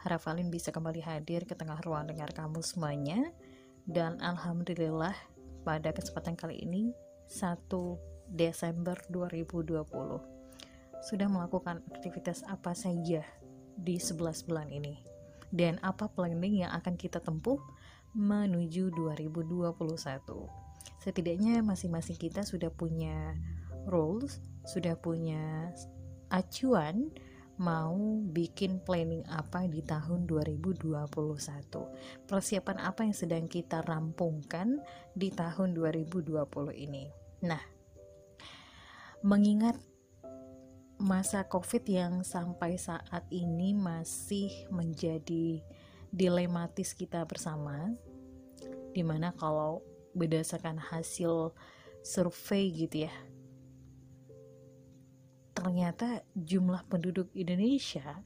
Harafalin bisa kembali hadir ke tengah ruang dengar kamu semuanya Dan Alhamdulillah pada kesempatan kali ini 1 Desember 2020 Sudah melakukan aktivitas apa saja di 11 bulan ini dan apa planning yang akan kita tempuh menuju 2021. Setidaknya masing-masing kita sudah punya rules, sudah punya acuan mau bikin planning apa di tahun 2021. Persiapan apa yang sedang kita rampungkan di tahun 2020 ini. Nah, mengingat masa Covid yang sampai saat ini masih menjadi dilematis kita bersama di mana kalau berdasarkan hasil survei gitu ya ternyata jumlah penduduk Indonesia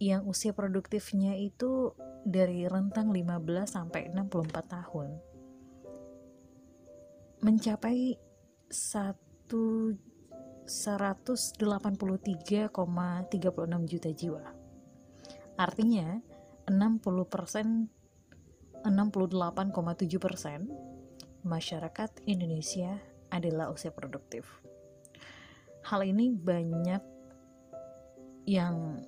yang usia produktifnya itu dari rentang 15 sampai 64 tahun mencapai 1 183,36 juta jiwa Artinya, 60% 68,7 persen masyarakat Indonesia adalah usia produktif. Hal ini banyak yang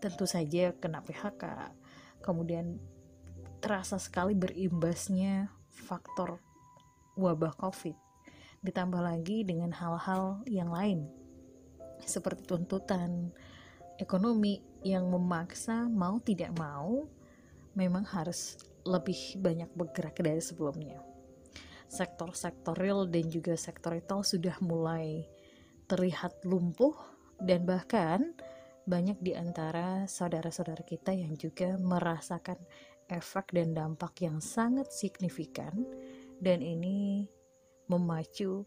tentu saja kena PHK, kemudian terasa sekali berimbasnya faktor wabah COVID, ditambah lagi dengan hal-hal yang lain seperti tuntutan ekonomi yang memaksa mau tidak mau memang harus lebih banyak bergerak dari sebelumnya. Sektor-sektor real dan juga sektor retail sudah mulai terlihat lumpuh dan bahkan banyak di antara saudara-saudara kita yang juga merasakan efek dan dampak yang sangat signifikan dan ini memacu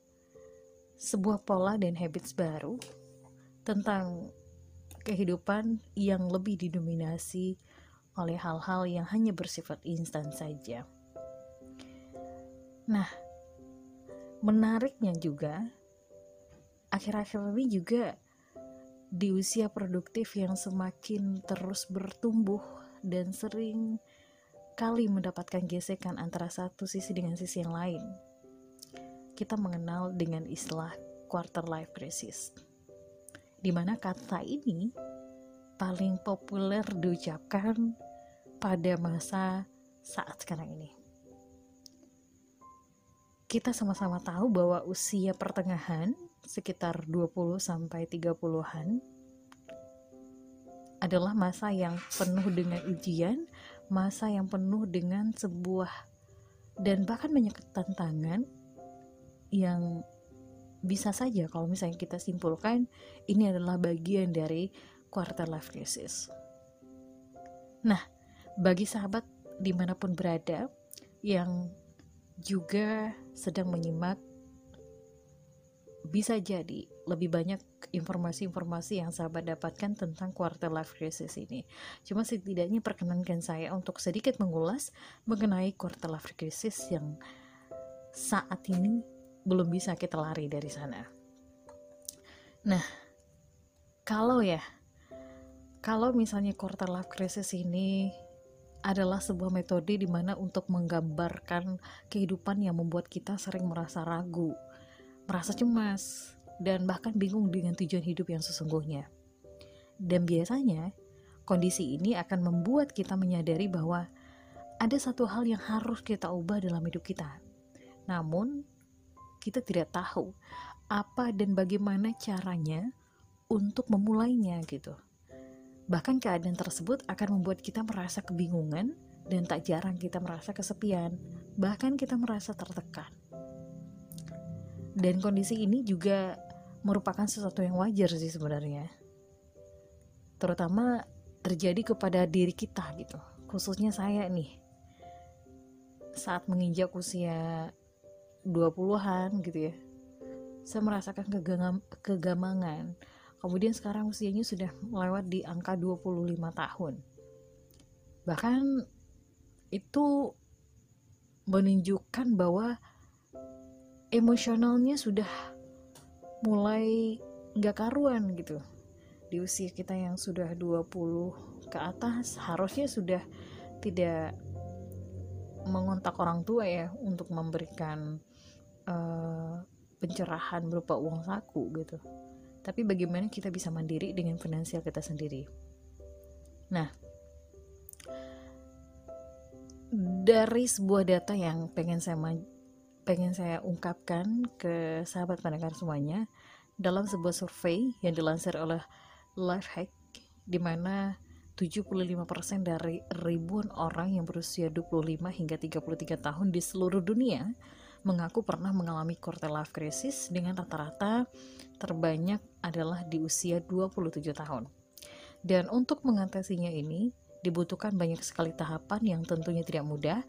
sebuah pola dan habits baru tentang kehidupan yang lebih didominasi oleh hal-hal yang hanya bersifat instan saja. Nah, menariknya juga, akhir-akhir ini juga di usia produktif yang semakin terus bertumbuh dan sering kali mendapatkan gesekan antara satu sisi dengan sisi yang lain. Kita mengenal dengan istilah quarter life crisis di mana kata ini paling populer diucapkan pada masa saat sekarang ini. Kita sama-sama tahu bahwa usia pertengahan sekitar 20 sampai 30-an adalah masa yang penuh dengan ujian, masa yang penuh dengan sebuah dan bahkan banyak tantangan yang bisa saja kalau misalnya kita simpulkan ini adalah bagian dari quarter life crisis. Nah, bagi sahabat di mana pun berada yang juga sedang menyimak bisa jadi lebih banyak informasi-informasi yang sahabat dapatkan tentang quarter life crisis ini. Cuma setidaknya perkenankan saya untuk sedikit mengulas mengenai quarter life crisis yang saat ini belum bisa kita lari dari sana. Nah, kalau ya, kalau misalnya quarter life crisis ini adalah sebuah metode di mana untuk menggambarkan kehidupan yang membuat kita sering merasa ragu, merasa cemas, dan bahkan bingung dengan tujuan hidup yang sesungguhnya. Dan biasanya, kondisi ini akan membuat kita menyadari bahwa ada satu hal yang harus kita ubah dalam hidup kita. Namun, kita tidak tahu apa dan bagaimana caranya untuk memulainya gitu. Bahkan keadaan tersebut akan membuat kita merasa kebingungan dan tak jarang kita merasa kesepian, bahkan kita merasa tertekan. Dan kondisi ini juga merupakan sesuatu yang wajar sih sebenarnya. Terutama terjadi kepada diri kita gitu. Khususnya saya nih. Saat menginjak usia 20-an gitu ya. Saya merasakan kegam kegamangan. Kemudian sekarang usianya sudah melewat di angka 25 tahun. Bahkan itu menunjukkan bahwa emosionalnya sudah mulai nggak karuan gitu. Di usia kita yang sudah 20 ke atas harusnya sudah tidak mengontak orang tua ya untuk memberikan uh, pencerahan berupa uang saku gitu. Tapi bagaimana kita bisa mandiri dengan finansial kita sendiri? Nah dari sebuah data yang pengen saya pengen saya ungkapkan ke sahabat pendengar semuanya dalam sebuah survei yang dilansir oleh Lifehack di mana 75% dari ribuan orang yang berusia 25 hingga 33 tahun di seluruh dunia mengaku pernah mengalami quarter life crisis dengan rata-rata terbanyak adalah di usia 27 tahun. Dan untuk mengatasinya ini dibutuhkan banyak sekali tahapan yang tentunya tidak mudah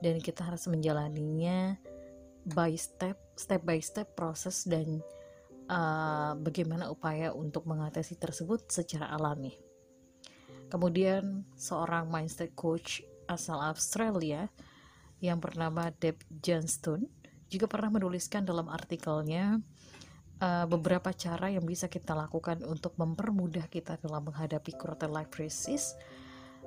dan kita harus menjalaninya by step, step by step proses dan uh, bagaimana upaya untuk mengatasi tersebut secara alami. Kemudian seorang mindset coach asal Australia yang bernama Deb Johnston juga pernah menuliskan dalam artikelnya uh, beberapa cara yang bisa kita lakukan untuk mempermudah kita dalam menghadapi quarter life crisis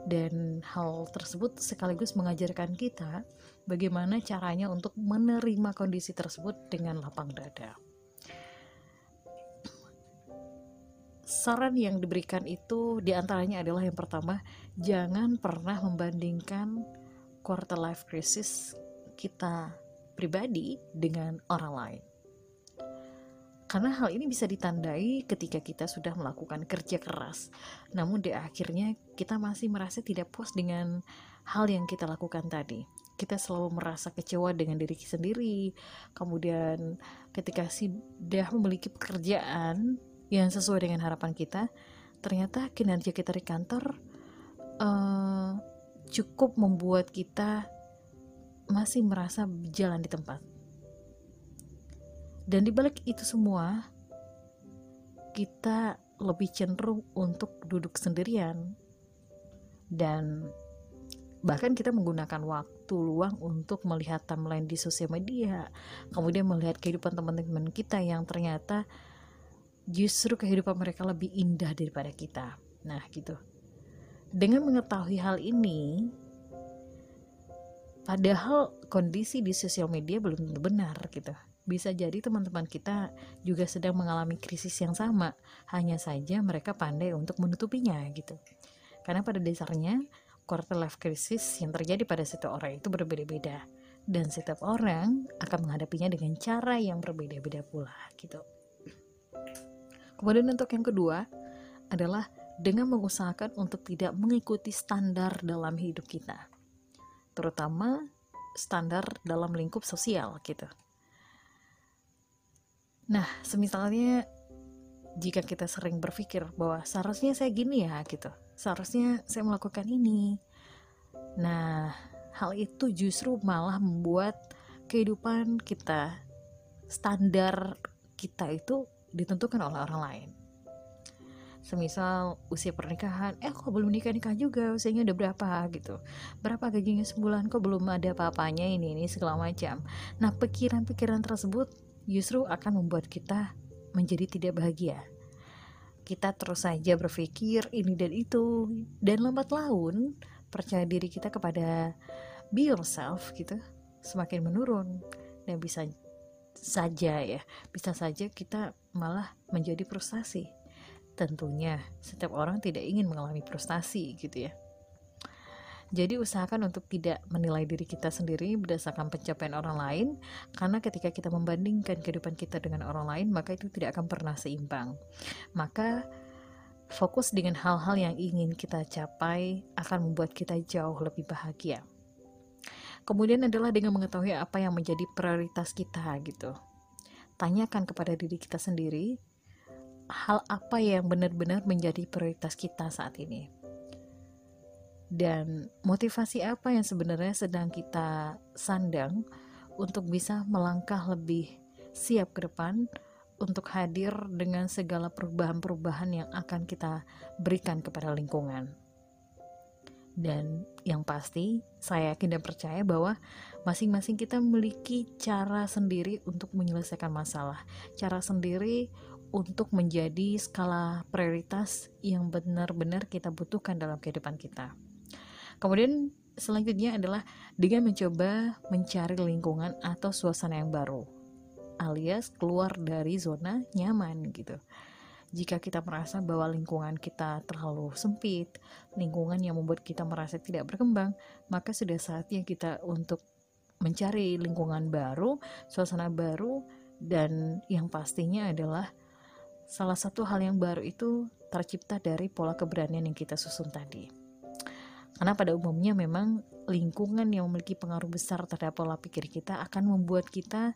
dan hal tersebut sekaligus mengajarkan kita bagaimana caranya untuk menerima kondisi tersebut dengan lapang dada. saran yang diberikan itu di antaranya adalah yang pertama jangan pernah membandingkan quarter life crisis kita pribadi dengan orang lain karena hal ini bisa ditandai ketika kita sudah melakukan kerja keras. Namun di akhirnya kita masih merasa tidak puas dengan hal yang kita lakukan tadi. Kita selalu merasa kecewa dengan diri sendiri. Kemudian ketika sudah memiliki pekerjaan yang sesuai dengan harapan kita, ternyata kinerja kita di kantor uh, cukup membuat kita masih merasa jalan di tempat. Dan dibalik itu semua, kita lebih cenderung untuk duduk sendirian dan bahkan kita menggunakan waktu luang untuk melihat timeline di sosial media, kemudian melihat kehidupan teman-teman kita yang ternyata justru kehidupan mereka lebih indah daripada kita. Nah, gitu. Dengan mengetahui hal ini, padahal kondisi di sosial media belum benar gitu. Bisa jadi teman-teman kita juga sedang mengalami krisis yang sama, hanya saja mereka pandai untuk menutupinya gitu. Karena pada dasarnya quarter life crisis yang terjadi pada setiap orang itu berbeda-beda dan setiap orang akan menghadapinya dengan cara yang berbeda-beda pula gitu. Kemudian untuk yang kedua adalah dengan mengusahakan untuk tidak mengikuti standar dalam hidup kita. Terutama standar dalam lingkup sosial gitu. Nah, semisalnya jika kita sering berpikir bahwa seharusnya saya gini ya gitu. Seharusnya saya melakukan ini. Nah, hal itu justru malah membuat kehidupan kita standar kita itu ditentukan oleh orang lain. Semisal usia pernikahan eh kok belum nikah nikah juga? Usianya udah berapa? Gitu. Berapa gajinya sebulan? Kok belum ada apa-apanya ini ini segala macam. Nah pikiran-pikiran tersebut justru akan membuat kita menjadi tidak bahagia. Kita terus saja berpikir ini dan itu dan lambat laun percaya diri kita kepada be yourself gitu semakin menurun. Dan bisa saja ya bisa saja kita malah menjadi frustasi. Tentunya setiap orang tidak ingin mengalami frustasi gitu ya jadi usahakan untuk tidak menilai diri kita sendiri berdasarkan pencapaian orang lain karena ketika kita membandingkan kehidupan kita dengan orang lain maka itu tidak akan pernah seimbang maka fokus dengan hal-hal yang ingin kita capai akan membuat kita jauh lebih bahagia Kemudian adalah dengan mengetahui apa yang menjadi prioritas kita gitu. Tanyakan kepada diri kita sendiri hal apa yang benar-benar menjadi prioritas kita saat ini. Dan motivasi apa yang sebenarnya sedang kita sandang untuk bisa melangkah lebih siap ke depan untuk hadir dengan segala perubahan-perubahan yang akan kita berikan kepada lingkungan. Dan yang pasti, saya yakin dan percaya bahwa masing-masing kita memiliki cara sendiri untuk menyelesaikan masalah, cara sendiri untuk menjadi skala prioritas yang benar-benar kita butuhkan dalam kehidupan kita. Kemudian selanjutnya adalah dengan mencoba mencari lingkungan atau suasana yang baru alias keluar dari zona nyaman gitu. Jika kita merasa bahwa lingkungan kita terlalu sempit, lingkungan yang membuat kita merasa tidak berkembang, maka sudah saatnya kita untuk mencari lingkungan baru, suasana baru, dan yang pastinya adalah salah satu hal yang baru itu tercipta dari pola keberanian yang kita susun tadi. Karena pada umumnya memang lingkungan yang memiliki pengaruh besar terhadap pola pikir kita akan membuat kita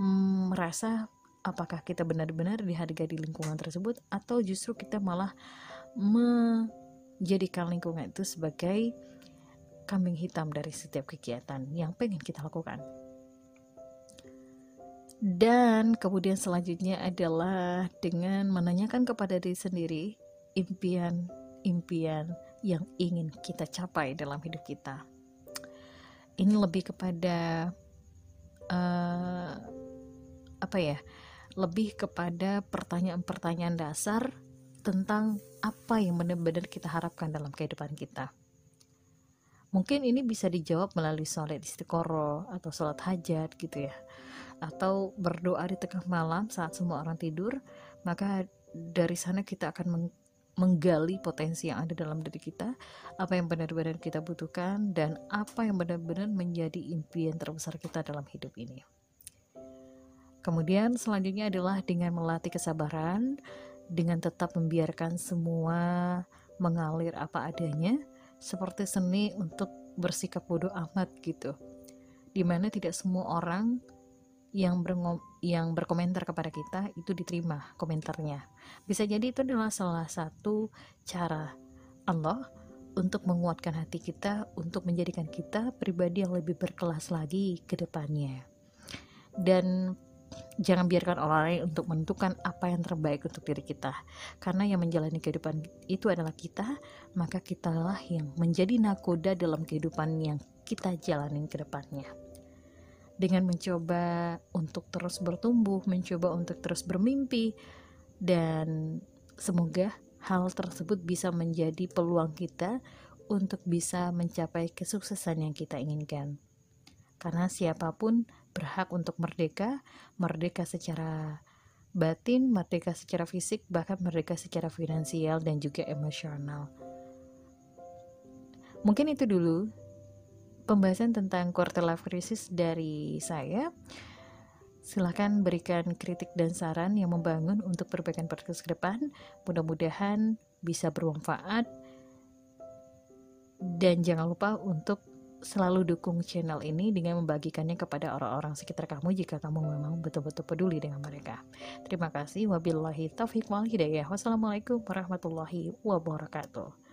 mm, merasa apakah kita benar-benar dihargai di lingkungan tersebut atau justru kita malah menjadikan lingkungan itu sebagai kambing hitam dari setiap kegiatan yang pengen kita lakukan. Dan kemudian selanjutnya adalah dengan menanyakan kepada diri sendiri impian-impian yang ingin kita capai dalam hidup kita. Ini lebih kepada uh, apa ya? Lebih kepada pertanyaan-pertanyaan dasar tentang apa yang benar-benar kita harapkan dalam kehidupan kita. Mungkin ini bisa dijawab melalui sholat istiqoroh atau sholat hajat gitu ya. Atau berdoa di tengah malam saat semua orang tidur, maka dari sana kita akan menggali potensi yang ada dalam diri kita, apa yang benar-benar kita butuhkan, dan apa yang benar-benar menjadi impian terbesar kita dalam hidup ini. Kemudian selanjutnya adalah dengan melatih kesabaran, dengan tetap membiarkan semua mengalir apa adanya, seperti seni untuk bersikap bodoh amat gitu. Di mana tidak semua orang yang yang berkomentar kepada kita itu diterima komentarnya. Bisa jadi itu adalah salah satu cara Allah untuk menguatkan hati kita untuk menjadikan kita pribadi yang lebih berkelas lagi ke depannya. Dan jangan biarkan orang lain untuk menentukan apa yang terbaik untuk diri kita. Karena yang menjalani kehidupan itu adalah kita, maka kitalah yang menjadi nakoda dalam kehidupan yang kita jalani ke depannya dengan mencoba untuk terus bertumbuh, mencoba untuk terus bermimpi, dan semoga hal tersebut bisa menjadi peluang kita untuk bisa mencapai kesuksesan yang kita inginkan. Karena siapa pun berhak untuk merdeka, merdeka secara batin, merdeka secara fisik, bahkan merdeka secara finansial dan juga emosional. Mungkin itu dulu pembahasan tentang quarter life crisis dari saya. Silahkan berikan kritik dan saran yang membangun untuk perbaikan podcast ke depan. Mudah-mudahan bisa bermanfaat. Dan jangan lupa untuk selalu dukung channel ini dengan membagikannya kepada orang-orang sekitar kamu jika kamu memang betul-betul peduli dengan mereka. Terima kasih. Wabillahi taufiq wal hidayah. Wassalamualaikum warahmatullahi wabarakatuh.